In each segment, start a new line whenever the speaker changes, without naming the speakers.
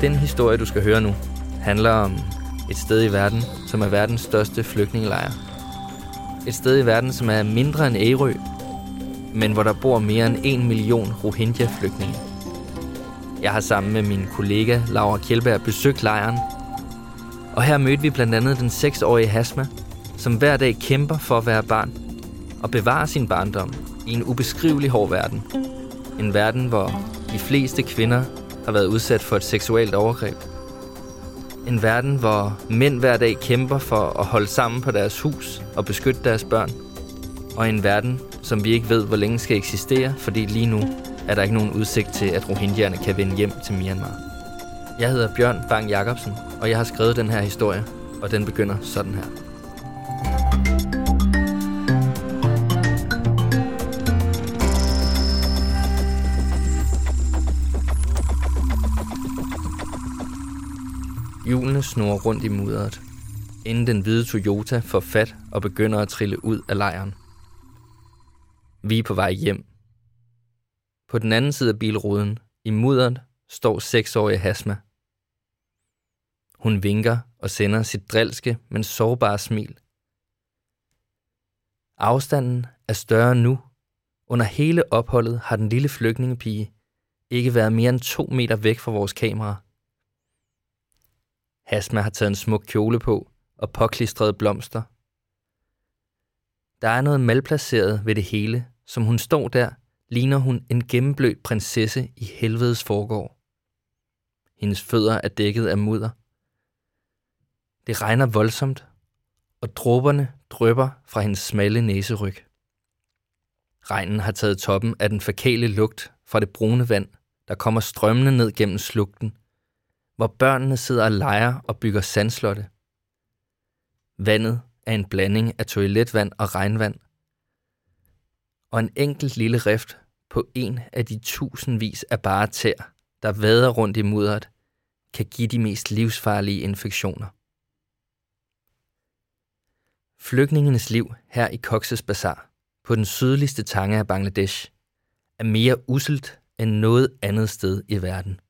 Den historie, du skal høre nu, handler om et sted i verden, som er verdens største flygtningelejr. Et sted i verden, som er mindre end Ærø, men hvor der bor mere end en million Rohingya-flygtninge. Jeg har sammen med min kollega Laura Kjellberg besøgt lejren, og her mødte vi blandt andet den 6-årige Hasma, som hver dag kæmper for at være barn og bevare sin barndom i en ubeskrivelig hård verden. En verden, hvor de fleste kvinder har været udsat for et seksuelt overgreb. En verden, hvor mænd hver dag kæmper for at holde sammen på deres hus og beskytte deres børn. Og en verden, som vi ikke ved, hvor længe skal eksistere, fordi lige nu er der ikke nogen udsigt til, at rohingyerne kan vende hjem til Myanmar. Jeg hedder Bjørn Bang Jacobsen, og jeg har skrevet den her historie, og den begynder sådan her. Snor rundt i mudderet, inden den hvide Toyota får fat og begynder at trille ud af lejren. Vi er på vej hjem. På den anden side af bilruden, i mudderet, står seksårige Hasma. Hun vinker og sender sit drilske, men sårbare smil. Afstanden er større nu. Under hele opholdet har den lille flygtningepige ikke været mere end to meter væk fra vores kamera. Hasma har taget en smuk kjole på og påklistrede blomster. Der er noget malplaceret ved det hele, som hun står der, ligner hun en gennemblødt prinsesse i helvedes forgård. Hendes fødder er dækket af mudder. Det regner voldsomt, og dråberne drøber fra hendes smalle næseryg. Regnen har taget toppen af den fakale lugt fra det brune vand, der kommer strømmende ned gennem slugten, hvor børnene sidder og leger og bygger sandslotte. Vandet er en blanding af toiletvand og regnvand, og en enkelt lille rift på en af de tusindvis af bare tær, der vader rundt i mudderet, kan give de mest livsfarlige infektioner. Flygtningenes liv her i Cox's Bazar, på den sydligste tange af Bangladesh, er mere uselt end noget andet sted i verden.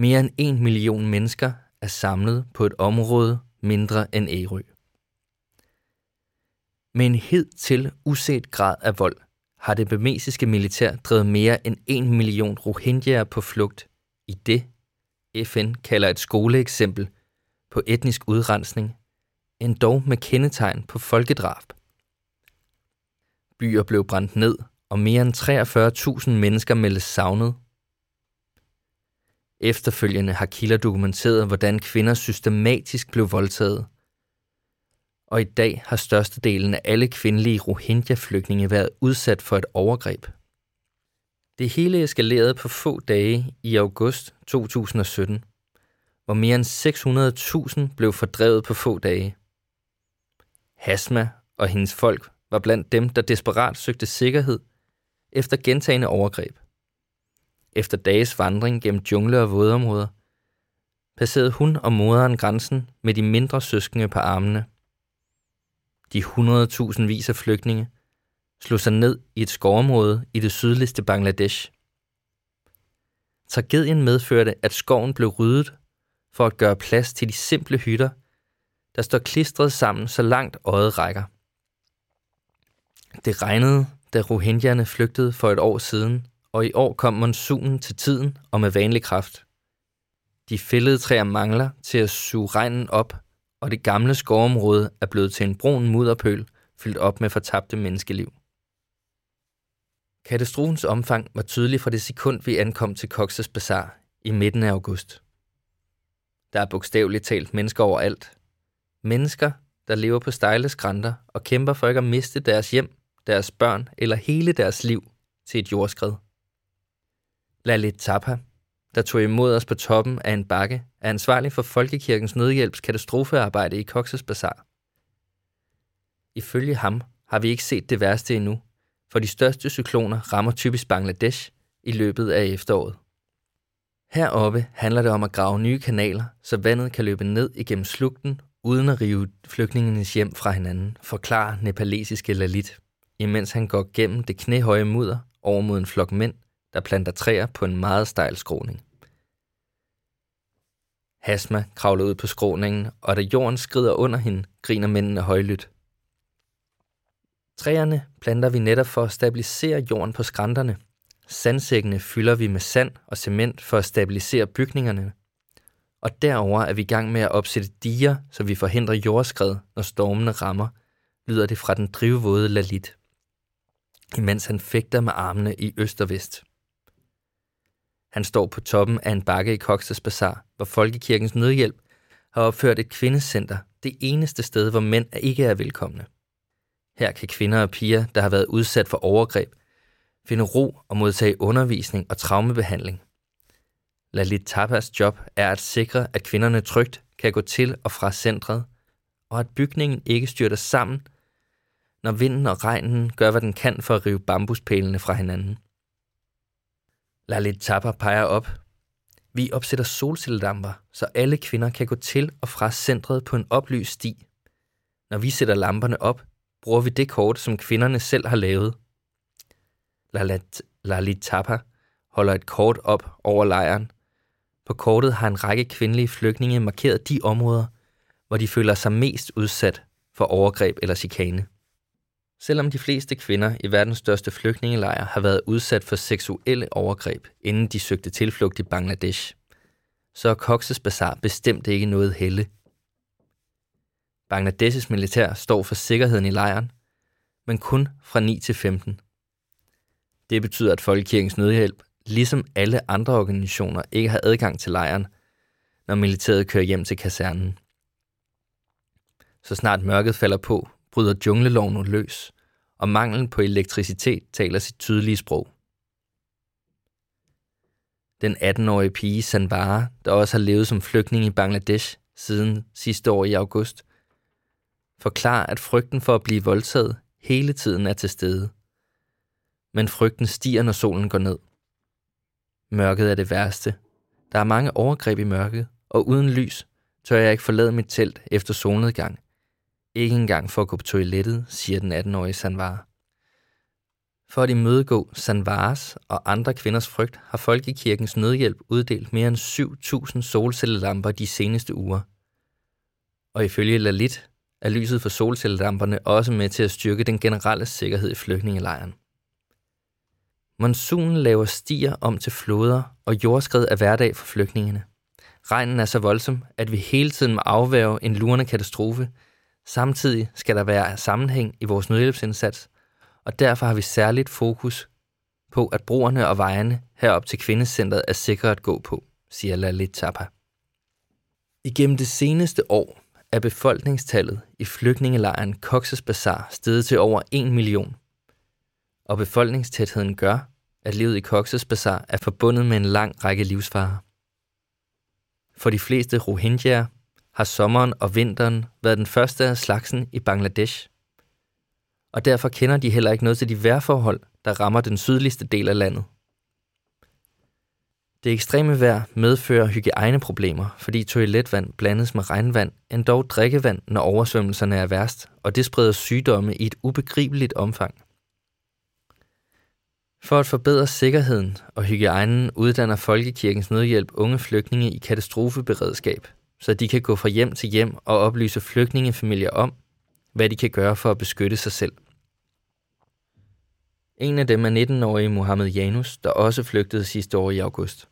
Mere end en million mennesker er samlet på et område mindre end Ærø. Med en hed til uset grad af vold har det bemesiske militær drevet mere end en million rohingyaer på flugt i det, FN kalder et skoleeksempel på etnisk udrensning, endog med kendetegn på folkedrab. Byer blev brændt ned, og mere end 43.000 mennesker meldes savnet. Efterfølgende har kilder dokumenteret, hvordan kvinder systematisk blev voldtaget. Og i dag har størstedelen af alle kvindelige Rohingya-flygtninge været udsat for et overgreb. Det hele eskalerede på få dage i august 2017, hvor mere end 600.000 blev fordrevet på få dage. Hasma og hendes folk var blandt dem, der desperat søgte sikkerhed efter gentagende overgreb. Efter dages vandring gennem jungle og vådområder, passerede hun og moderen grænsen med de mindre søskende på armene. De 100.000 vis af flygtninge slog sig ned i et skovområde i det sydligste Bangladesh. Tragedien medførte, at skoven blev ryddet for at gøre plads til de simple hytter, der står klistret sammen så langt øjet rækker. Det regnede, da rohingyerne flygtede for et år siden, og i år kom monsunen til tiden og med vanlig kraft. De fældede træer mangler til at suge regnen op, og det gamle skovområde er blevet til en brun mudderpøl, fyldt op med fortabte menneskeliv. Katastrofens omfang var tydelig fra det sekund, vi ankom til Cox's Bazar i midten af august. Der er bogstaveligt talt mennesker overalt. Mennesker, der lever på stejle skrænter og kæmper for ikke at miste deres hjem, deres børn eller hele deres liv til et jordskred. Lalit Tapa, der tog imod os på toppen af en bakke, er ansvarlig for Folkekirkens Nødhjælps katastrofearbejde i Cox's Bazar. Ifølge ham har vi ikke set det værste endnu, for de største cykloner rammer typisk Bangladesh i løbet af efteråret. Heroppe handler det om at grave nye kanaler, så vandet kan løbe ned igennem slugten uden at rive flygtningenes hjem fra hinanden, forklarer nepalesiske Lalit imens han går gennem det knæhøje mudder over mod en flok mænd, der planter træer på en meget stejl skråning. Hasma kravler ud på skråningen, og da jorden skrider under hende, griner mændene højlydt. Træerne planter vi netop for at stabilisere jorden på skrænterne. Sandsækkene fylder vi med sand og cement for at stabilisere bygningerne. Og derover er vi i gang med at opsætte diger, så vi forhindrer jordskred, når stormene rammer, lyder det fra den drivvåde Lalit, imens han fægter med armene i øst og vest. Han står på toppen af en bakke i Cox's Bazaar, hvor Folkekirkens Nødhjælp har opført et kvindecenter, det eneste sted, hvor mænd ikke er velkomne. Her kan kvinder og piger, der har været udsat for overgreb, finde ro og modtage undervisning og traumebehandling. Lalit Tapas job er at sikre, at kvinderne trygt kan gå til og fra centret, og at bygningen ikke styrter sammen, når vinden og regnen gør, hvad den kan for at rive bambuspælene fra hinanden. Lalit Tapper peger op. Vi opsætter solcelledamper, så alle kvinder kan gå til og fra centret på en oplyst sti. Når vi sætter lamperne op, bruger vi det kort, som kvinderne selv har lavet. Lalit, Lalit Tapper holder et kort op over lejren. På kortet har en række kvindelige flygtninge markeret de områder, hvor de føler sig mest udsat for overgreb eller chikane. Selvom de fleste kvinder i verdens største flygtningelejr har været udsat for seksuelle overgreb, inden de søgte tilflugt i Bangladesh, så er Cox's Bazar bestemt ikke noget helle. Bangladeshs militær står for sikkerheden i lejren, men kun fra 9 til 15. Det betyder, at Folkekirkens Nødhjælp, ligesom alle andre organisationer, ikke har adgang til lejren, når militæret kører hjem til kasernen. Så snart mørket falder på, bryder jungleloven løs, og manglen på elektricitet taler sit tydelige sprog. Den 18-årige pige Sanvara, der også har levet som flygtning i Bangladesh siden sidste år i august, forklarer, at frygten for at blive voldtaget hele tiden er til stede. Men frygten stiger, når solen går ned. Mørket er det værste. Der er mange overgreb i mørket, og uden lys tør jeg ikke forlade mit telt efter solnedgang – ikke engang for at gå på toilettet, siger den 18-årige Sanvar. For at imødegå Sanvars og andre kvinders frygt, har Folkekirkens Nødhjælp uddelt mere end 7.000 solcellelamper de seneste uger. Og ifølge Lalit er lyset fra solcellelamperne også med til at styrke den generelle sikkerhed i flygtningelejren. Monsunen laver stier om til floder, og jordskred er hverdag for flygtningene. Regnen er så voldsom, at vi hele tiden må afværge en lurende katastrofe – Samtidig skal der være sammenhæng i vores nødhjælpsindsats, og derfor har vi særligt fokus på, at broerne og vejene herop til kvindecentret er sikre at gå på, siger Lalit Tapa. Igennem det seneste år er befolkningstallet i flygtningelejren Cox's Bazar steget til over 1 million. Og befolkningstætheden gør, at livet i Cox's Bazar er forbundet med en lang række livsfarer. For de fleste Rohingyaer har sommeren og vinteren været den første af slagsen i Bangladesh. Og derfor kender de heller ikke noget til de vejrforhold, der rammer den sydligste del af landet. Det ekstreme vejr medfører hygiejneproblemer, fordi toiletvand blandes med regnvand, endog drikkevand, når oversvømmelserne er værst, og det spreder sygdomme i et ubegribeligt omfang. For at forbedre sikkerheden og hygiejnen uddanner Folkekirkens Nødhjælp unge flygtninge i katastrofeberedskab – så de kan gå fra hjem til hjem og oplyse flygtningefamilier om, hvad de kan gøre for at beskytte sig selv. En af dem er 19-årige Mohammed Janus, der også flygtede sidste år i august.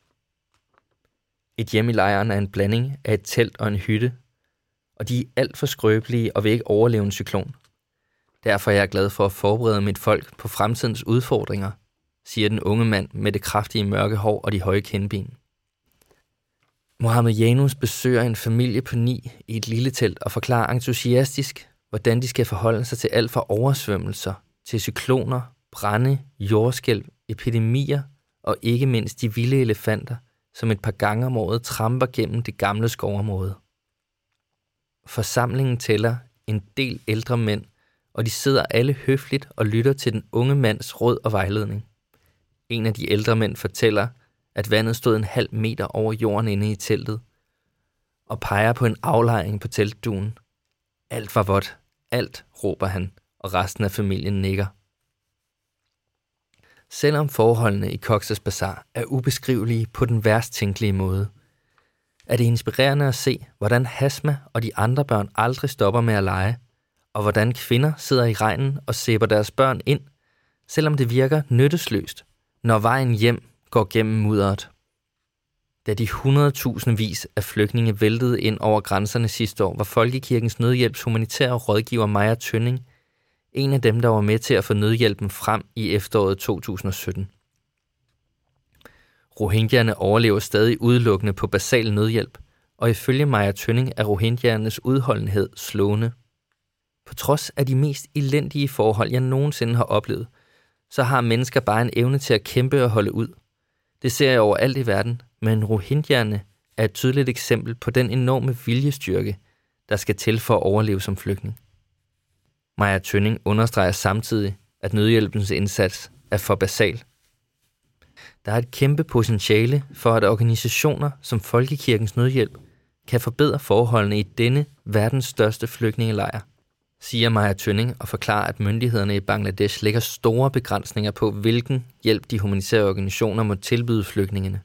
Et hjem i lejren er en blanding af et telt og en hytte, og de er alt for skrøbelige og vil ikke overleve en cyklon. Derfor er jeg glad for at forberede mit folk på fremtidens udfordringer, siger den unge mand med det kraftige mørke hår og de høje kindben. Mohammed Janus besøger en familie på ni i et lille telt og forklarer entusiastisk, hvordan de skal forholde sig til alt fra oversvømmelser til cykloner, brænde, jordskælv, epidemier og ikke mindst de vilde elefanter, som et par gange om året tramper gennem det gamle skovområde. Forsamlingen tæller en del ældre mænd, og de sidder alle høfligt og lytter til den unge mands råd og vejledning. En af de ældre mænd fortæller, at vandet stod en halv meter over jorden inde i teltet, og peger på en aflejring på teltduen. Alt var vådt. Alt, råber han, og resten af familien nikker. selvom forholdene i Cox's Bazar er ubeskrivelige på den værst tænkelige måde, er det inspirerende at se, hvordan Hasma og de andre børn aldrig stopper med at lege, og hvordan kvinder sidder i regnen og sæber deres børn ind, selvom det virker nyttesløst, når vejen hjem går gennem mudderet. Da de 100.000 vis af flygtninge væltede ind over grænserne sidste år, var Folkekirkens Nødhjælps humanitære rådgiver Maja Tønning en af dem, der var med til at få nødhjælpen frem i efteråret 2017. Rohingyerne overlever stadig udelukkende på basal nødhjælp, og ifølge Maja Tønning er rohingyernes udholdenhed slående. På trods af de mest elendige forhold, jeg nogensinde har oplevet, så har mennesker bare en evne til at kæmpe og holde ud. Det ser jeg overalt i verden, men rohingyerne er et tydeligt eksempel på den enorme viljestyrke, der skal til for at overleve som flygtning. Maja Tønning understreger samtidig, at nødhjælpens indsats er for basal. Der er et kæmpe potentiale for, at organisationer som Folkekirkens Nødhjælp kan forbedre forholdene i denne verdens største flygtningelejr, siger Maja Tønning og forklarer, at myndighederne i Bangladesh lægger store begrænsninger på, hvilken hjælp de humanitære organisationer må tilbyde flygtningene.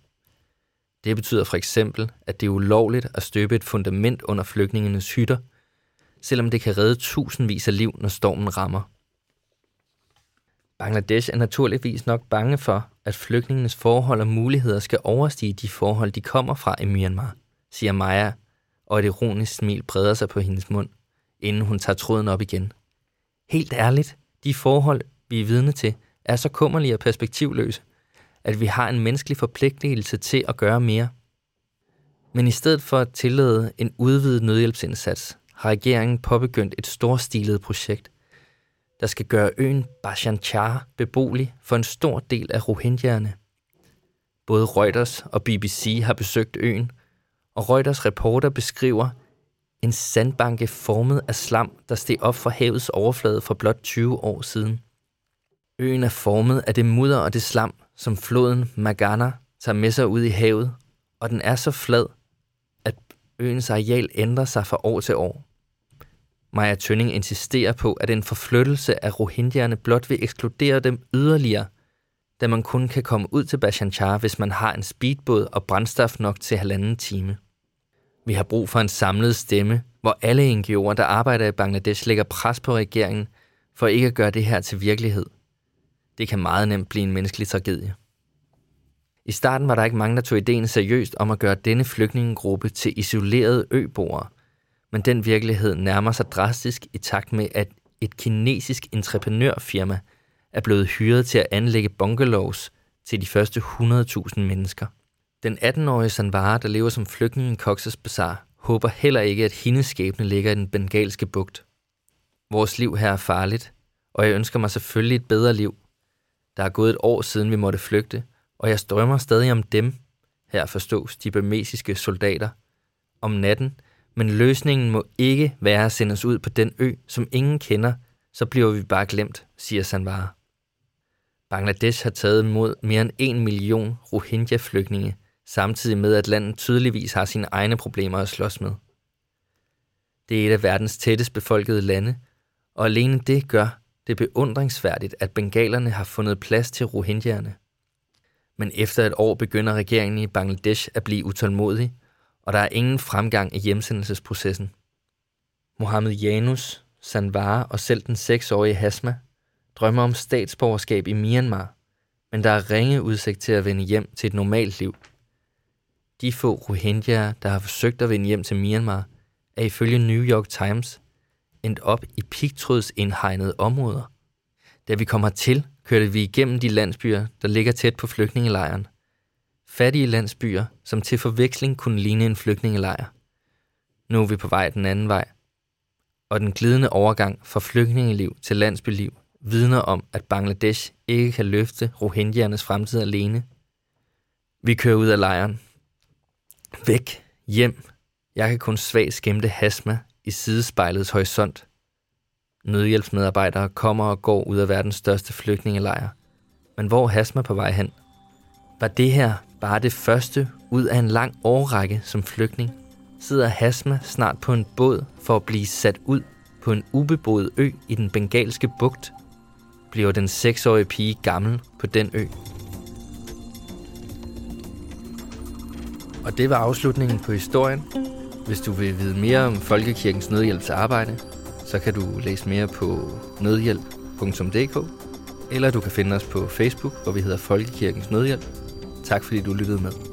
Det betyder for eksempel, at det er ulovligt at støbe et fundament under flygtningenes hytter – selvom det kan redde tusindvis af liv, når stormen rammer. Bangladesh er naturligvis nok bange for, at flygtningenes forhold og muligheder skal overstige de forhold, de kommer fra i Myanmar, siger Maja, og et ironisk smil breder sig på hendes mund, inden hun tager tråden op igen. Helt ærligt, de forhold, vi er vidne til, er så kummerlige og perspektivløse, at vi har en menneskelig forpligtelse til at gøre mere. Men i stedet for at tillade en udvidet nødhjælpsindsats, har regeringen påbegyndt et storstilet projekt, der skal gøre øen Bashan Char beboelig for en stor del af rohingyerne. Både Reuters og BBC har besøgt øen, og Reuters reporter beskriver en sandbanke formet af slam, der steg op fra havets overflade for blot 20 år siden. Øen er formet af det mudder og det slam, som floden Magana tager med sig ud i havet, og den er så flad, at øens areal ændrer sig fra år til år. Maja Tønning insisterer på, at en forflyttelse af rohingyerne blot vil ekskludere dem yderligere, da man kun kan komme ud til Bashanchar, hvis man har en speedbåd og brændstof nok til halvanden time. Vi har brug for en samlet stemme, hvor alle NGO'er, der arbejder i Bangladesh, lægger pres på regeringen for ikke at gøre det her til virkelighed. Det kan meget nemt blive en menneskelig tragedie. I starten var der ikke mange, der tog ideen seriøst om at gøre denne flygtningegruppe til isolerede øboere – men den virkelighed nærmer sig drastisk i takt med, at et kinesisk entreprenørfirma er blevet hyret til at anlægge bungalows til de første 100.000 mennesker. Den 18-årige Sanvara, der lever som flygtning i Cox's Bazar, håber heller ikke, at hendes skæbne ligger i den bengalske bugt. Vores liv her er farligt, og jeg ønsker mig selvfølgelig et bedre liv. Der er gået et år siden, vi måtte flygte, og jeg strømmer stadig om dem, her forstås de bemesiske soldater. Om natten men løsningen må ikke være at sende os ud på den ø, som ingen kender, så bliver vi bare glemt, siger Sanvara. Bangladesh har taget imod mere end en million Rohingya-flygtninge, samtidig med at landet tydeligvis har sine egne problemer at slås med. Det er et af verdens tættest befolkede lande, og alene det gør det beundringsværdigt, at bengalerne har fundet plads til rohingyerne. Men efter et år begynder regeringen i Bangladesh at blive utålmodig og der er ingen fremgang i hjemsendelsesprocessen. Mohammed Janus, Sanvara og selv den 6-årige Hasma drømmer om statsborgerskab i Myanmar, men der er ringe udsigt til at vende hjem til et normalt liv. De få Rohingya, der har forsøgt at vende hjem til Myanmar, er ifølge New York Times endt op i pigtrådsindhegnede områder. Da vi kom hertil, kørte vi igennem de landsbyer, der ligger tæt på flygtningelejren, Fattige landsbyer, som til forveksling kunne ligne en flygtningelejr. Nu er vi på vej den anden vej. Og den glidende overgang fra flygtningeliv til landsbyliv vidner om, at Bangladesh ikke kan løfte rohingyernes fremtid alene. Vi kører ud af lejren. Væk, hjem. Jeg kan kun svagt skæmte Hasma i sidespejlets horisont. Nødhjælpsmedarbejdere kommer og går ud af verdens største flygtningelejr. Men hvor er Hasma på vej hen? Var det her bare det første ud af en lang årrække som flygtning, sidder Hasma snart på en båd for at blive sat ud på en ubeboet ø i den bengalske bugt. bliver den seksårige pige gammel på den ø. Og det var afslutningen på historien. Hvis du vil vide mere om Folkekirkens Nødhjælps arbejde, så kan du læse mere på nødhjælp.dk, eller du kan finde os på Facebook, hvor vi hedder Folkekirkens Nødhjælp. Tak fordi du lyttede med.